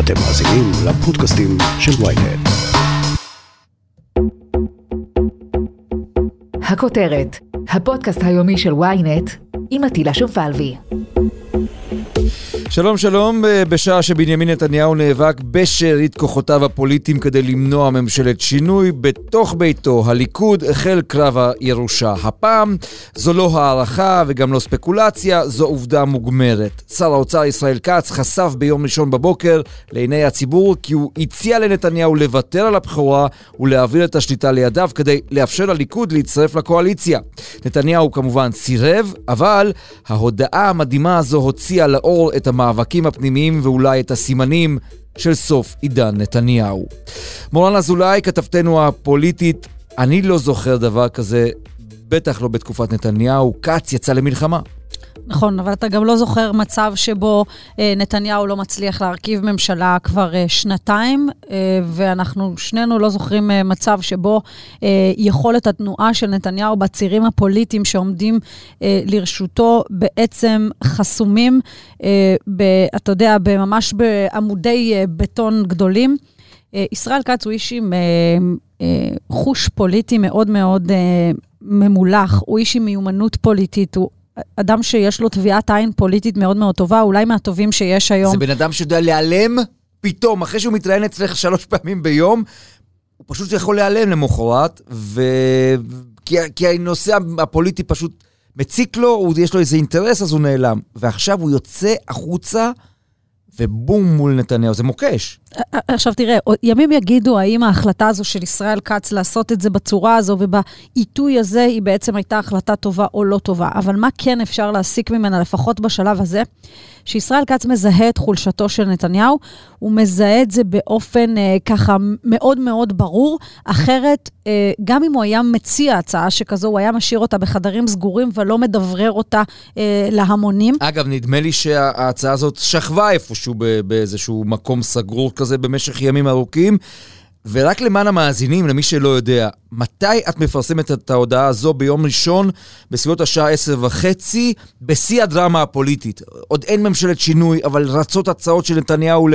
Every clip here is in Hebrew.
אתם מאזינים לפודקאסטים של ויינט. הכותרת, הפודקאסט היומי של ויינט עם עטילה שומפלבי. שלום שלום, אה, בשעה שבנימין נתניהו נאבק בשארית כוחותיו הפוליטיים כדי למנוע ממשלת שינוי, בתוך ביתו, הליכוד, החל קרב הירושה. הפעם זו לא הערכה וגם לא ספקולציה, זו עובדה מוגמרת. שר האוצר ישראל כץ חשף ביום ראשון בבוקר לעיני הציבור כי הוא הציע לנתניהו לוותר על הבכורה ולהעביר את השליטה לידיו כדי לאפשר לליכוד להצטרף לקואליציה. נתניהו כמובן סירב, אבל ההודעה המדהימה הזו הוציאה לאור את. המאבקים הפנימיים ואולי את הסימנים של סוף עידן נתניהו. מורן אזולאי, כתבתנו הפוליטית, אני לא זוכר דבר כזה, בטח לא בתקופת נתניהו, כץ יצא למלחמה. נכון, אבל אתה גם לא זוכר מצב שבו אה, נתניהו לא מצליח להרכיב ממשלה כבר אה, שנתיים, אה, ואנחנו שנינו לא זוכרים אה, מצב שבו אה, יכולת התנועה של נתניהו בצירים הפוליטיים שעומדים אה, לרשותו בעצם חסומים, אה, ב, אתה יודע, ממש בעמודי אה, בטון גדולים. אה, ישראל כץ הוא איש עם אה, אה, חוש פוליטי מאוד מאוד אה, ממולח, הוא איש עם מיומנות פוליטית, הוא אדם שיש לו טביעת עין פוליטית מאוד מאוד טובה, אולי מהטובים שיש היום. זה בן אדם שיודע להיעלם פתאום, אחרי שהוא מתראיין אצלך שלוש פעמים ביום, הוא פשוט יכול להיעלם למחרת, ו... כי, כי הנושא הפוליטי פשוט מציק לו, יש לו איזה אינטרס, אז הוא נעלם. ועכשיו הוא יוצא החוצה, ובום מול נתניהו, זה מוקש. עכשיו תראה, ימים יגידו האם ההחלטה הזו של ישראל כץ לעשות את זה בצורה הזו ובעיתוי הזה היא בעצם הייתה החלטה טובה או לא טובה. אבל מה כן אפשר להסיק ממנה, לפחות בשלב הזה? שישראל כץ מזהה את חולשתו של נתניהו, הוא מזהה את זה באופן אה, ככה מאוד מאוד ברור, אחרת אה, גם אם הוא היה מציע הצעה שכזו, הוא היה משאיר אותה בחדרים סגורים ולא מדברר אותה אה, להמונים. אגב, נדמה לי שההצעה הזאת שכבה איפשהו באיזשהו מקום סגור כזה במשך ימים ארוכים. ורק למען המאזינים, למי שלא יודע, מתי את מפרסמת את ההודעה הזו ביום ראשון, בסביבות השעה עשר וחצי, בשיא הדרמה הפוליטית? עוד אין ממשלת שינוי, אבל רצות הצעות של נתניהו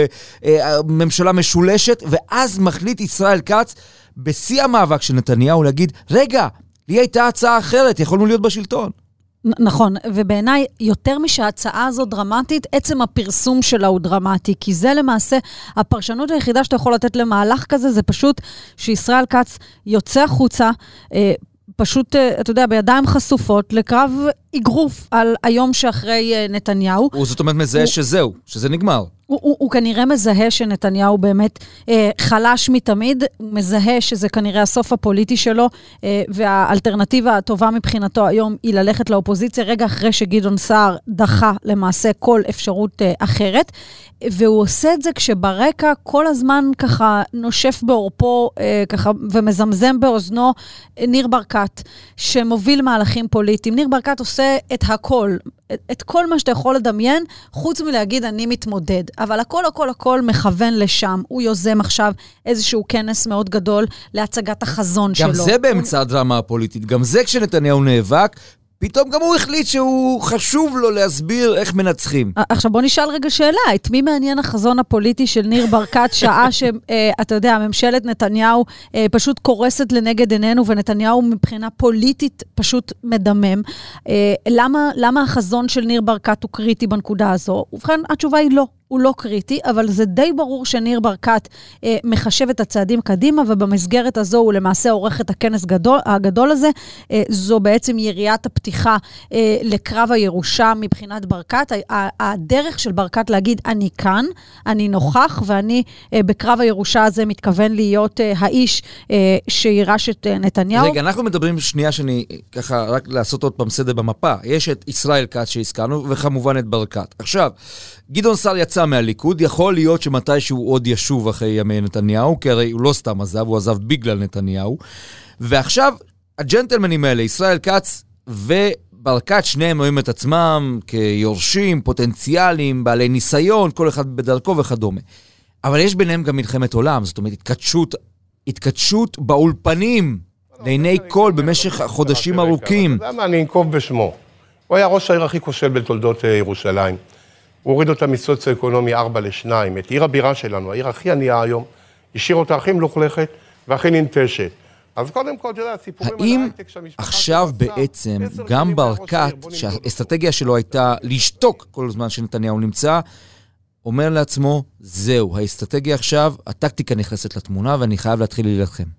לממשלה משולשת, ואז מחליט ישראל כץ, בשיא המאבק של נתניהו, להגיד, רגע, לי הייתה הצעה אחרת, יכולנו להיות בשלטון. נכון, ובעיניי, יותר משההצעה הזו דרמטית, עצם הפרסום שלה הוא דרמטי, כי זה למעשה, הפרשנות היחידה שאתה יכול לתת למהלך כזה, זה פשוט שישראל כץ יוצא החוצה, אה, פשוט, אה, אתה יודע, בידיים חשופות לקרב אגרוף על היום שאחרי אה, נתניהו. הוא זאת אומרת מזהה הוא... שזהו, שזה נגמר. הוא, הוא, הוא כנראה מזהה שנתניהו באמת אה, חלש מתמיד, הוא מזהה שזה כנראה הסוף הפוליטי שלו, אה, והאלטרנטיבה הטובה מבחינתו היום היא ללכת לאופוזיציה, רגע אחרי שגדעון סער דחה למעשה כל אפשרות אה, אחרת. והוא עושה את זה כשברקע כל הזמן ככה נושף בעורפו אה, ככה ומזמזם באוזנו אה, ניר ברקת, שמוביל מהלכים פוליטיים. ניר ברקת עושה את הכל, את, את כל מה שאתה יכול לדמיין, חוץ מלהגיד אני מתמודד. אבל הכל הכל הכל מכוון לשם. הוא יוזם עכשיו איזשהו כנס מאוד גדול להצגת החזון גם שלו. גם זה באמצע הדרמה הפוליטית. גם זה כשנתניהו נאבק, פתאום גם הוא החליט שהוא חשוב לו להסביר איך מנצחים. עכשיו בוא נשאל רגע שאלה, את מי מעניין החזון הפוליטי של ניר ברקת, שעה שאתה יודע, ממשלת נתניהו אה, פשוט קורסת לנגד עינינו, ונתניהו מבחינה פוליטית פשוט מדמם. אה, למה, למה החזון של ניר ברקת הוא קריטי בנקודה הזו? ובכן, התשובה היא לא. הוא לא קריטי, אבל זה די ברור שניר ברקת אה, מחשב את הצעדים קדימה, ובמסגרת הזו הוא למעשה עורך את הכנס גדול, הגדול הזה. אה, זו בעצם יריית הפתיחה אה, לקרב הירושה מבחינת ברקת. הדרך של ברקת להגיד, אני כאן, אני נוכח, ואני אה, בקרב הירושה הזה מתכוון להיות אה, האיש אה, שירש את אה, נתניהו. רגע, אנחנו מדברים שנייה שאני, ככה, רק לעשות עוד פעם סדר במפה. יש את ישראל כץ שהזכרנו, וכמובן את ברקת. עכשיו, גדעון סער יצא מהליכוד, יכול להיות שמתישהו עוד ישוב אחרי ימי נתניהו, כי הרי הוא לא סתם עזב, הוא עזב בגלל נתניהו. ועכשיו, הג'נטלמנים האלה, ישראל כץ וברקת, שניהם רואים את עצמם כיורשים, פוטנציאליים, בעלי ניסיון, כל אחד בדרכו וכדומה. אבל יש ביניהם גם מלחמת עולם, זאת אומרת, התכתשות, התכתשות באולפנים, לעיני כל, במשך חודשים ארוכים. אתה יודע מה, אני אנקוב בשמו. הוא היה ראש העיר הכי כושל בתולדות אה, ירושלים. הוא הוריד אותה מסוציו-אקונומי 4 ל-2, את עיר הבירה שלנו, העיר הכי ענייה היום, השאיר אותה הכי מלוכלכת והכי ננטשת. אז קודם כל, אתה יודע, סיפורים על האם ההייטק שהמשפחה... עכשיו שלי עשתה, בעצם גם ברקת. שהאסטרטגיה שלו הייתה לשתוק כל זמן שנתניהו נמצא, אומר לעצמו, זהו, האסטרטגיה עכשיו, הטקטיקה נכנסת לתמונה ואני חייב להתחיל להילחם.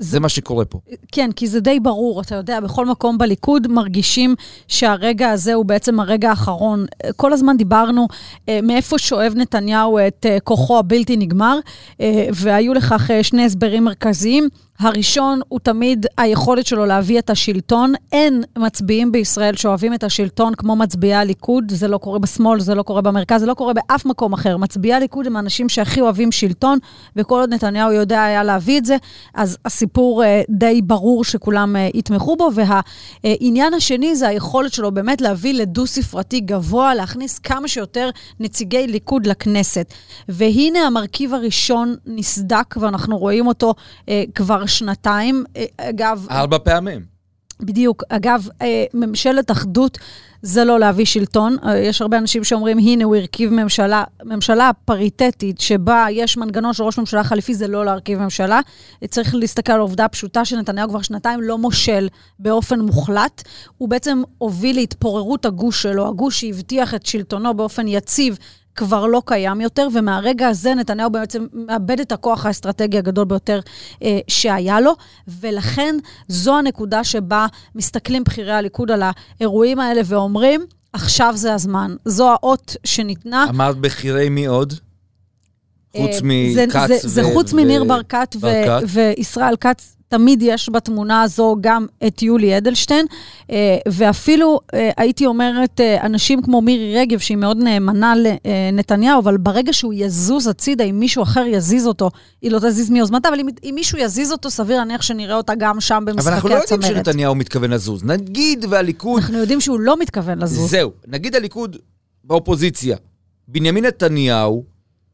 זה מה שקורה פה. כן, כי זה די ברור, אתה יודע, בכל מקום בליכוד מרגישים שהרגע הזה הוא בעצם הרגע האחרון. כל הזמן דיברנו אה, מאיפה שואב נתניהו את אה, כוחו הבלתי נגמר, אה, והיו לכך אה, שני הסברים מרכזיים. הראשון הוא תמיד היכולת שלו להביא את השלטון. אין מצביעים בישראל שאוהבים את השלטון כמו מצביעי הליכוד, זה לא קורה בשמאל, זה לא קורה במרכז, זה לא קורה באף מקום אחר. מצביעי הליכוד הם האנשים שהכי אוהבים שלטון, וכל עוד נתניהו יודע היה להביא את זה, אז הסיפור אה, די ברור שכולם אה, יתמכו בו. והעניין השני זה היכולת שלו באמת להביא לדו-ספרתי גבוה, להכניס כמה שיותר נציגי ליכוד לכנסת. והנה המרכיב הראשון נסדק, ואנחנו רואים אותו אה, כבר שנתיים. אה, אגב, ארבע פעמים. בדיוק. אגב, אה, ממשלת אחדות זה לא להביא שלטון. אה, יש הרבה אנשים שאומרים, הנה, הוא הרכיב ממשלה. ממשלה פריטטית שבה יש מנגנון של ראש ממשלה חליפי, זה לא להרכיב ממשלה. צריך להסתכל על העובדה הפשוטה שנתניהו כבר שנתיים לא מושל באופן מוחלט. הוא בעצם הוביל להתפוררות הגוש שלו, הגוש שהבטיח את שלטונו באופן יציב. כבר לא קיים יותר, ומהרגע הזה נתניהו בעצם מאבד את הכוח האסטרטגי הגדול ביותר אה, שהיה לו, ולכן זו הנקודה שבה מסתכלים בכירי הליכוד על האירועים האלה ואומרים, עכשיו זה הזמן. זו האות שניתנה. אמרת בכירי מי עוד? חוץ אה, מכץ זה, זה ו- חוץ ו- מניר ו- ברקת. וישראל כץ. תמיד יש בתמונה הזו גם את יולי אדלשטיין, אה, ואפילו, אה, הייתי אומרת, אה, אנשים כמו מירי רגב, שהיא מאוד נאמנה לנתניהו, אבל ברגע שהוא יזוז הצידה, אם מישהו אחר יזיז אותו, היא לא תזיז מיוזמתה, אבל אם, אם מישהו יזיז אותו, סביר להניח שנראה אותה גם שם אבל במשחקי אנחנו לא יודעים הצמרת. שנתניהו מתכוון לזוז. נגיד והליכוד אנחנו יודעים שהוא לא מתכוון לזוז. זהו, נגיד הליכוד באופוזיציה. בנימין נתניהו,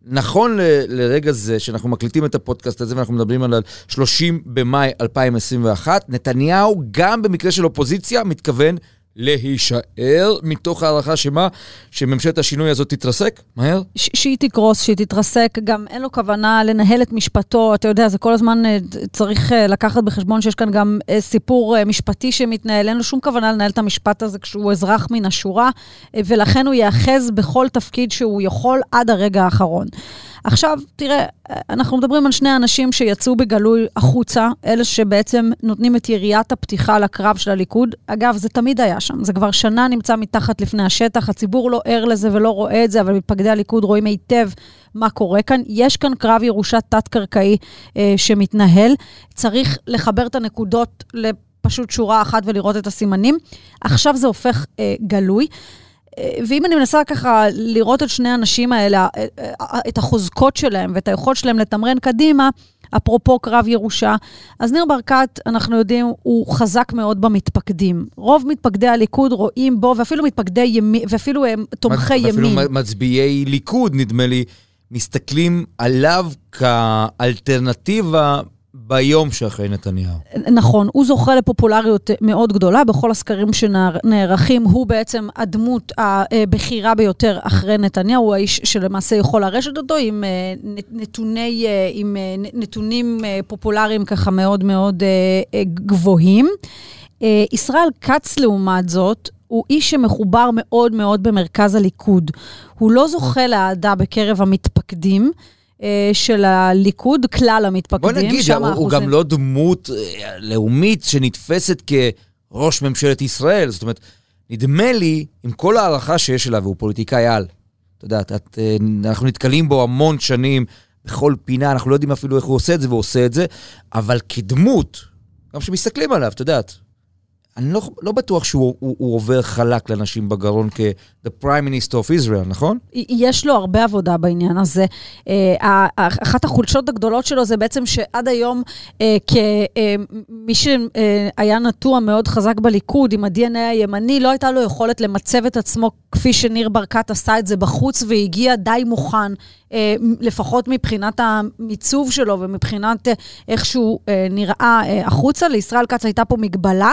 נכון ל- לרגע זה, שאנחנו מקליטים את הפודקאסט הזה ואנחנו מדברים על 30 במאי 2021, נתניהו, גם במקרה של אופוזיציה, מתכוון להישאר מתוך הערכה שמה? שממשלת השינוי הזאת תתרסק? מהר? שהיא תקרוס, שהיא תתרסק, גם אין לו כוונה לנהל את משפטו, אתה יודע, זה כל הזמן אה, צריך אה, לקחת בחשבון שיש כאן גם אה, סיפור משפטי שמתנהל, אין לו שום כוונה לנהל את המשפט הזה כשהוא אזרח מן השורה, ולכן הוא ייאחז בכל תפקיד שהוא יכול עד הרגע האחרון. עכשיו, תראה, אנחנו מדברים על שני אנשים שיצאו בגלוי החוצה, אלה שבעצם נותנים את יריית הפתיחה לקרב של הליכוד. אגב, זה תמיד היה שם, זה כבר שנה נמצא מתחת לפני השטח, הציבור לא ער לזה ולא רואה את זה, אבל מתפקדי הליכוד רואים היטב מה קורה כאן. יש כאן קרב ירושה תת-קרקעי אה, שמתנהל, צריך לחבר את הנקודות לפשוט שורה אחת ולראות את הסימנים. עכשיו זה הופך אה, גלוי. אה, ואם אני מנסה ככה לראות את שני האנשים האלה, אה, אה, את החוזקות שלהם ואת היכולת שלהם לתמרן קדימה, אפרופו קרב ירושה, אז ניר ברקת, אנחנו יודעים, הוא חזק מאוד במתפקדים. רוב מתפקדי הליכוד רואים בו, ואפילו מתפקדי ימין, ואפילו הם תומכי ואפילו ימין. מצביעי ליכוד, נדמה לי, מסתכלים עליו כאלטרנטיבה ביום שאחרי נתניהו. נכון, הוא זוכה לפופולריות מאוד גדולה בכל הסקרים שנערכים. הוא בעצם הדמות הבכירה ביותר אחרי נתניהו, הוא האיש שלמעשה יכול לרשת אותו עם אה, נתוני, אה, עם אה, נתונים פופולריים ככה מאוד מאוד גבוהים. ישראל כץ, לעומת זאת, הוא איש שמחובר מאוד מאוד במרכז הליכוד. הוא לא זוכה לאהדה בקרב המתפקדים. של הליכוד, כלל המתפקדים. בוא נגיד, הוא, הוא גם לא דמות לאומית שנתפסת כראש ממשלת ישראל. זאת אומרת, נדמה לי, עם כל הערכה שיש אליו, והוא פוליטיקאי על, אתה יודע, את, אנחנו נתקלים בו המון שנים, בכל פינה, אנחנו לא יודעים אפילו איך הוא עושה את זה, והוא עושה את זה, אבל כדמות, גם כשמסתכלים עליו, אתה יודעת, אני לא, לא בטוח שהוא הוא, הוא עובר חלק לאנשים בגרון כ-The Prime Minister of Israel, נכון? יש לו הרבה עבודה בעניין הזה. אחת החולשות הגדולות שלו זה בעצם שעד היום, כמי שהיה נטוע מאוד חזק בליכוד, עם ה-DNA הימני, לא הייתה לו יכולת למצב את עצמו כפי שניר ברקת עשה את זה בחוץ, והגיע די מוכן, לפחות מבחינת המיצוב שלו ומבחינת איך שהוא נראה החוצה. לישראל כץ הייתה פה מגבלה.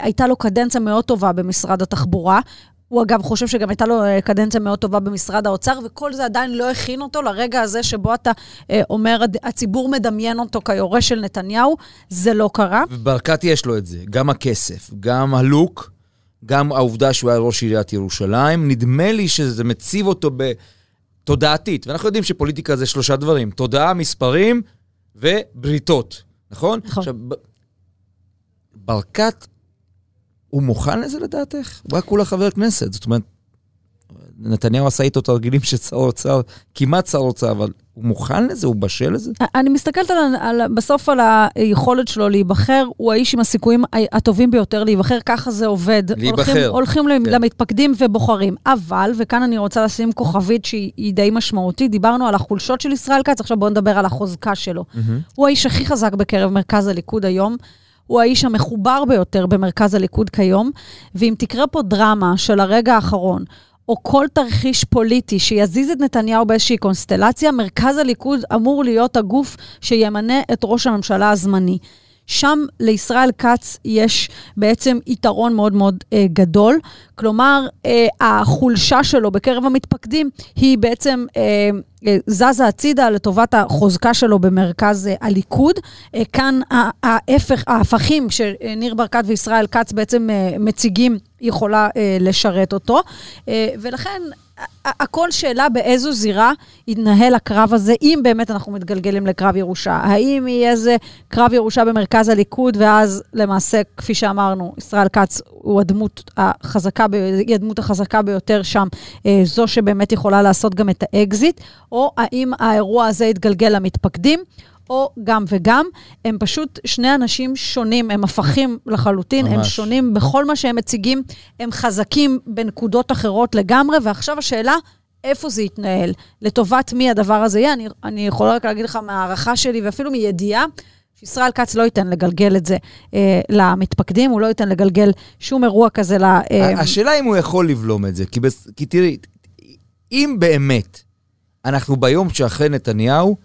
הייתה לו קדנציה מאוד טובה במשרד התחבורה. הוא אגב חושב שגם הייתה לו אה, קדנציה מאוד טובה במשרד האוצר, וכל זה עדיין לא הכין אותו לרגע הזה שבו אתה אה, אומר, הציבור מדמיין אותו כיורש של נתניהו, זה לא קרה. וברקת יש לו את זה, גם הכסף, גם הלוק, גם העובדה שהוא היה ראש עיריית ירושלים. נדמה לי שזה מציב אותו בתודעתית, ואנחנו יודעים שפוליטיקה זה שלושה דברים, תודעה, מספרים ובריתות, נכון? נכון. עכשיו, ברקת, הוא מוכן לזה לדעתך? הוא היה כולה חבר כנסת, זאת אומרת, נתניהו עשה איתו תרגילים של שר אוצר, כמעט שר אוצר, אבל הוא מוכן לזה? הוא בשל לזה? אני מסתכלת על, על, בסוף על היכולת שלו להיבחר, הוא האיש עם הסיכויים הטובים ביותר להיבחר, ככה זה עובד. להיבחר. הולכים, הולכים כן. למתפקדים ובוחרים. אבל, וכאן אני רוצה לשים כוכבית שהיא היא די משמעותית, דיברנו על החולשות של ישראל כץ, עכשיו בואו נדבר על החוזקה שלו. הוא האיש הכי חזק בקרב מרכז הליכוד היום. הוא האיש המחובר ביותר במרכז הליכוד כיום, ואם תקרה פה דרמה של הרגע האחרון, או כל תרחיש פוליטי שיזיז את נתניהו באיזושהי קונסטלציה, מרכז הליכוד אמור להיות הגוף שימנה את ראש הממשלה הזמני. שם לישראל כץ יש בעצם יתרון מאוד מאוד אה, גדול. כלומר, אה, החולשה שלו בקרב המתפקדים היא בעצם אה, אה, זזה הצידה לטובת החוזקה שלו במרכז אה, הליכוד. אה, כאן ההפך, ההפכים שניר ברקת וישראל כץ בעצם מציגים יכולה לשרת אותו. ולכן הכל שאלה באיזו זירה יתנהל הקרב הזה, אם באמת אנחנו מתגלגלים לקרב ירושה. האם יהיה זה קרב ירושה במרכז הליכוד, ואז למעשה, כפי שאמרנו, ישראל כץ הוא הדמות החזקה, היא הדמות החזקה ביותר שם, אה, זו שבאמת יכולה לעשות גם את האקזיט, או האם האירוע הזה יתגלגל למתפקדים. או גם וגם, הם פשוט שני אנשים שונים, הם הפכים לחלוטין, הם ממש. שונים בכל מה שהם מציגים, הם חזקים בנקודות אחרות לגמרי, ועכשיו השאלה, איפה זה יתנהל? לטובת מי הדבר הזה יהיה? אני, אני יכולה רק להגיד לך מהערכה שלי, ואפילו מידיעה, שישראל כץ לא ייתן לגלגל את זה אה, למתפקדים, הוא לא ייתן לגלגל שום אירוע כזה ל... אה, השאלה אם הוא יכול לבלום את זה, כי, בס... כי תראי, אם באמת אנחנו ביום שאחרי נתניהו,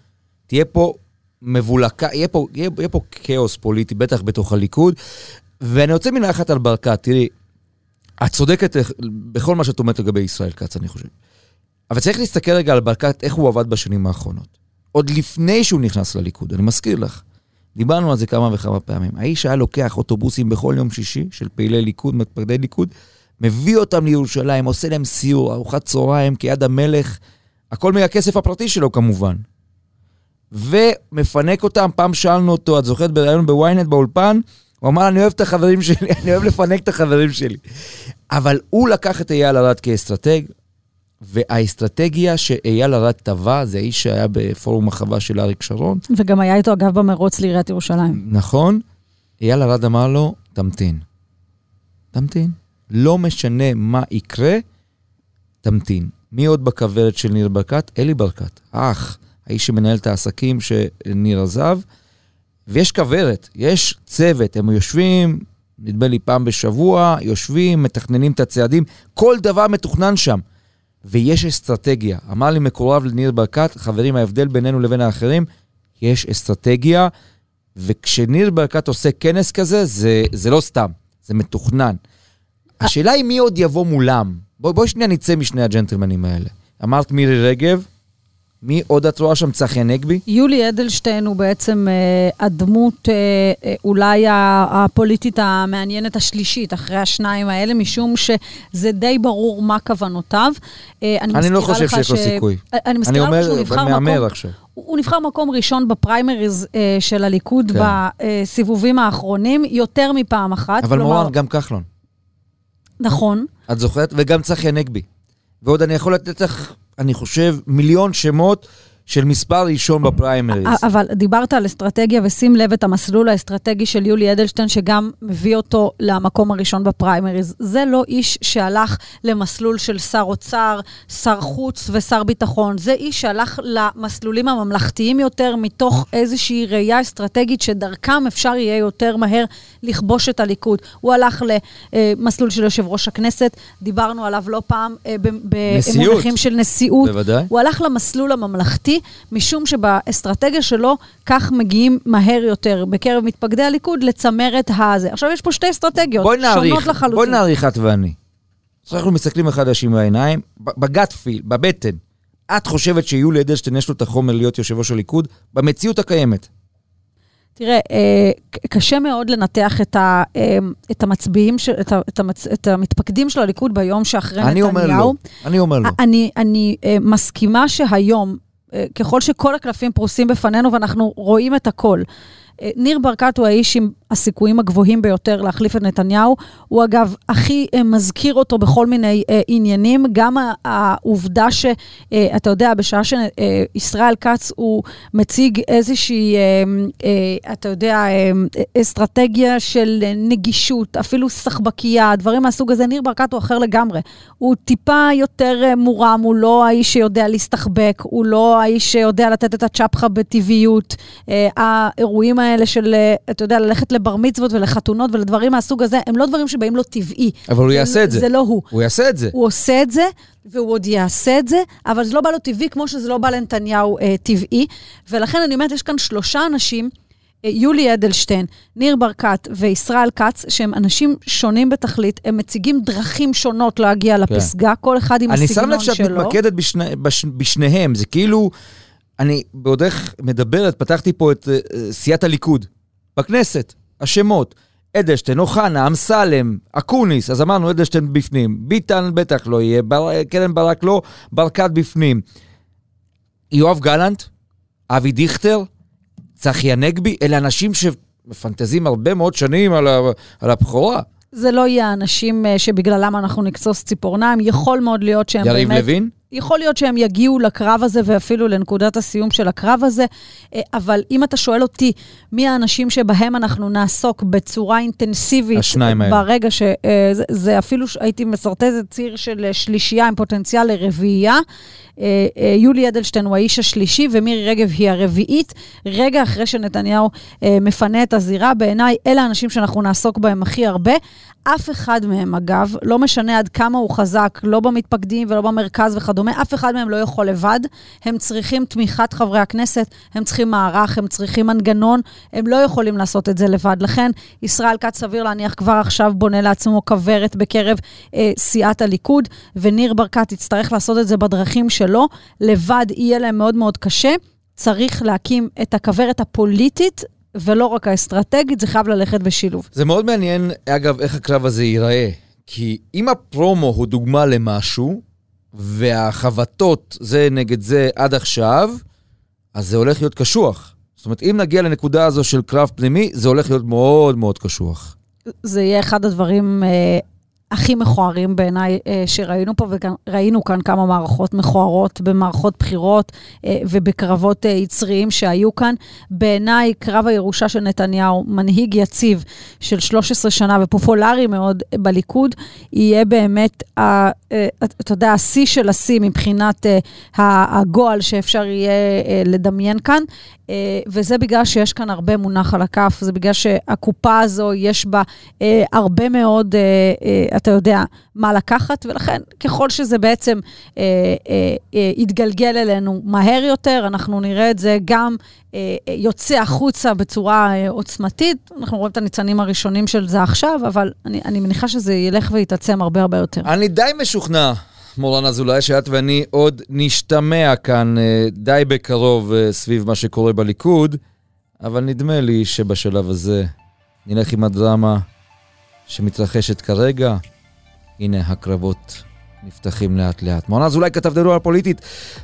תהיה פה מבולקה, יהיה פה, יהיה, יהיה פה כאוס פוליטי, בטח בתוך הליכוד, ואני רוצה מילה אחת על ברקת, תראי, את צודקת בכל מה שאת אומרת לגבי ישראל כץ, אני חושב. אבל צריך להסתכל רגע על ברקת, איך הוא עבד בשנים האחרונות. עוד לפני שהוא נכנס לליכוד, אני מזכיר לך. דיברנו על זה כמה וכמה פעמים. האיש היה לוקח אוטובוסים בכל יום שישי של פעילי ליכוד, מתפקדי ליכוד, מביא אותם לירושלים, עושה להם סיור, ארוחת צהריים כיד המלך, הכל מהכסף הפרטי שלו כמובן. ומפנק אותם, פעם שאלנו אותו, את זוכרת בריאיון בוויינט באולפן? הוא אמר, אני אוהב את החברים שלי, אני אוהב לפנק את החברים שלי. אבל הוא לקח את אייל ארד כאסטרטג, והאסטרטגיה שאייל ארד טבע, זה האיש שהיה בפורום החווה של אריק שרון, וגם היה איתו, אגב, במרוץ לעיריית ירושלים. נכון? אייל ארד אמר לו, תמתין. תמתין. לא משנה מה יקרה, תמתין. מי עוד בכוורת של ניר ברקת? אלי ברקת, האח, האיש שמנהל את העסקים שניר עזב. ויש כוורת, יש צוות, הם יושבים, נדמה לי פעם בשבוע, יושבים, מתכננים את הצעדים, כל דבר מתוכנן שם. ויש אסטרטגיה. אמר לי מקורב לניר ברקת, חברים, ההבדל בינינו לבין האחרים, יש אסטרטגיה, וכשניר ברקת עושה כנס כזה, זה, זה לא סתם, זה מתוכנן. השאלה היא מי עוד יבוא מולם. בואי בוא שנייה נצא משני הג'נטלמנים האלה. אמרת מירי רגב, מי עוד את רואה שם? צחי הנגבי? יולי אדלשטיין הוא בעצם אה, הדמות אה, אה, אולי הפוליטית המעניינת השלישית אחרי השניים האלה, משום שזה די ברור מה כוונותיו. אה, אני מזכירה לא חושב שיש לו ש- סיכוי. אה, אני אני מזכירה לך שהוא אומר, נבחר מהמר מקום... עכשיו. הוא הוא נבחר מקום ראשון בפריימריז אה, של הליכוד כן. בסיבובים האחרונים, יותר מפעם אחת. אבל כלומר, מורן, גם כחלון. נכון. את זוכרת? וגם צחי הנגבי. ועוד אני יכול לתת לך, אני חושב, מיליון שמות של מספר ראשון בפריימריז. אבל דיברת על אסטרטגיה, ושים לב את המסלול האסטרטגי של יולי אדלשטיין, שגם מביא אותו למקום הראשון בפריימריז. זה לא איש שהלך למסלול של שר אוצר, שר חוץ ושר ביטחון. זה איש שהלך למסלולים הממלכתיים יותר, מתוך איזושהי ראייה אסטרטגית שדרכם אפשר יהיה יותר מהר לכבוש את הליכוד. הוא הלך למסלול של יושב ראש הכנסת, דיברנו עליו לא פעם אה. במונחים של נשיאות. בוודאי. הוא הלך למסלול הממלכתי, משום שבאסטרטגיה שלו, כך מגיעים מהר יותר בקרב מתפקדי הליכוד לצמרת הזה. עכשיו, יש פה שתי אסטרטגיות, שונות נעריך, לחלוטין. בואי נעריך את ואני. אנחנו מסתכלים אחד לשני בעיניים, בגאט פיל, בבטן. את חושבת שיולי אדלשטיין יש לו את החומר להיות יושב ראש הליכוד? במציאות הקיימת. תראה, אה, קשה מאוד לנתח את, ה, אה, את המצביעים, של, את, ה, את, המצ, את המתפקדים של הליכוד ביום שאחרי אני נתניהו. אומר לא, אני אומר לא. אני, אני אה, מסכימה שהיום, ככל שכל הקלפים פרוסים בפנינו ואנחנו רואים את הכל, אה, ניר ברקת הוא האיש עם הסיכויים הגבוהים ביותר להחליף את נתניהו. הוא אגב הכי אה, מזכיר אותו בכל מיני אה, עניינים. גם העובדה שאתה יודע, בשעה שישראל כץ הוא מציג איזושהי, אתה יודע, אסטרטגיה של נגישות, אפילו סחבקייה, דברים מהסוג הזה, ניר ברקת הוא אחר לגמרי. הוא טיפה יותר מורם, הוא לא האיש שיודע להסתחבק, הוא לא האיש שיודע לתת את הצ'פחה בטבעיות. האירועים האלה של, אתה יודע, ללכת לבר מצוות ולחתונות ולדברים מהסוג הזה, הם לא דברים שבאים לו טבעי. אבל הוא יעשה את זה. זה לא הוא. הוא יעשה את זה. הוא עושה את זה, והוא עוד יעשה את זה, אבל זה לא בא לו טבעי כמו שזה לא בא לנתניהו אה, טבעי. ולכן אני אומרת, יש כאן שלושה אנשים, אה, יולי אדלשטיין, ניר ברקת וישראל כץ, שהם אנשים שונים בתכלית, הם מציגים דרכים שונות להגיע כן. לפסגה, כל אחד עם הסגנון שלו. אני שם לב שאת מתמקדת בשני, בש, בשניהם, זה כאילו... אני בעודך מדברת, פתחתי פה את uh, סיעת הליכוד בכנסת. השמות, אדלשטיין, אוחנה, אמסלם, אקוניס, אז אמרנו אדלשטיין בפנים, ביטן בטח לא יהיה, בר... קרן ברק לא, ברקת בפנים. יואב גלנט, אבי דיכטר, צחי הנגבי, אלה אנשים שמפנטזים הרבה מאוד שנים על, ה... על הבכורה. זה לא יהיה האנשים אה, שבגללם אנחנו נקצוץ ציפורניים, יכול מאוד להיות שהם יריב באמת... יריב לוין? יכול להיות שהם יגיעו לקרב הזה ואפילו לנקודת הסיום של הקרב הזה, אה, אבל אם אתה שואל אותי, מי האנשים שבהם אנחנו נעסוק בצורה אינטנסיבית, השניים האלה. ברגע שזה אה, אפילו, הייתי מסרטטת ציר של שלישייה עם פוטנציאל לרביעייה, אה, אה, יולי אדלשטיין הוא האיש השלישי ומירי רגב היא הרביעית. רגע אחרי שנתניהו אה, מפנה את הזירה, בעיניי אלה האנשים שאנחנו נעסוק בהם הכי הרבה. אף אחד מהם, אגב, לא משנה עד כמה הוא חזק, לא במתפקדים ולא במרכז וכדומה, אף אחד מהם לא יכול לבד. הם צריכים תמיכת חברי הכנסת, הם צריכים מערך, הם צריכים מנגנון, הם לא יכולים לעשות את זה לבד. לכן, ישראל כץ, סביר להניח, כבר עכשיו בונה לעצמו כוורת בקרב אה, סיעת הליכוד, וניר ברקת יצטרך לעשות את זה בדרכים שלו. לבד יהיה להם מאוד מאוד קשה. צריך להקים את הכוורת הפוליטית ולא רק האסטרטגית, זה חייב ללכת בשילוב. זה מאוד מעניין, אגב, איך הקרב הזה ייראה. כי אם הפרומו הוא דוגמה למשהו, והחבטות זה נגד זה עד עכשיו, אז זה הולך להיות קשוח. זאת אומרת, אם נגיע לנקודה הזו של קרב פנימי, זה הולך להיות מאוד מאוד קשוח. זה יהיה אחד הדברים אה, הכי מכוערים בעיניי אה, שראינו פה, וראינו כאן כמה מערכות מכוערות במערכות בחירות אה, ובקרבות אה, יצריים שהיו כאן. בעיניי, קרב הירושה של נתניהו, מנהיג יציב של 13 שנה ופופולרי מאוד בליכוד, יהיה באמת, אתה יודע, השיא של השיא מבחינת הגועל שאפשר יהיה לדמיין כאן. וזה בגלל שיש כאן הרבה מונח על הכף, זה בגלל שהקופה הזו, יש בה הרבה מאוד... אתה יודע מה לקחת, ולכן ככל שזה בעצם אה, אה, אה, יתגלגל אלינו מהר יותר, אנחנו נראה את זה גם אה, אה, יוצא החוצה בצורה אה, עוצמתית. אנחנו רואים את הניצנים הראשונים של זה עכשיו, אבל אני, אני מניחה שזה ילך ויתעצם הרבה הרבה יותר. אני די משוכנע. מורן אזולאי, שאת ואני עוד נשתמע כאן אה, די בקרוב אה, סביב מה שקורה בליכוד, אבל נדמה לי שבשלב הזה נלך עם הדרמה שמתרחשת כרגע. הנה הקרבות נפתחים לאט לאט. מורן אזולאי כתב דלו על פוליטית.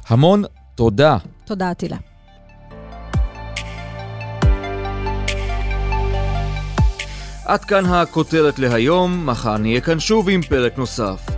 המון תודה. תודה, אטילה. עד כאן הכותרת להיום, מחר נהיה כאן שוב עם פרק נוסף.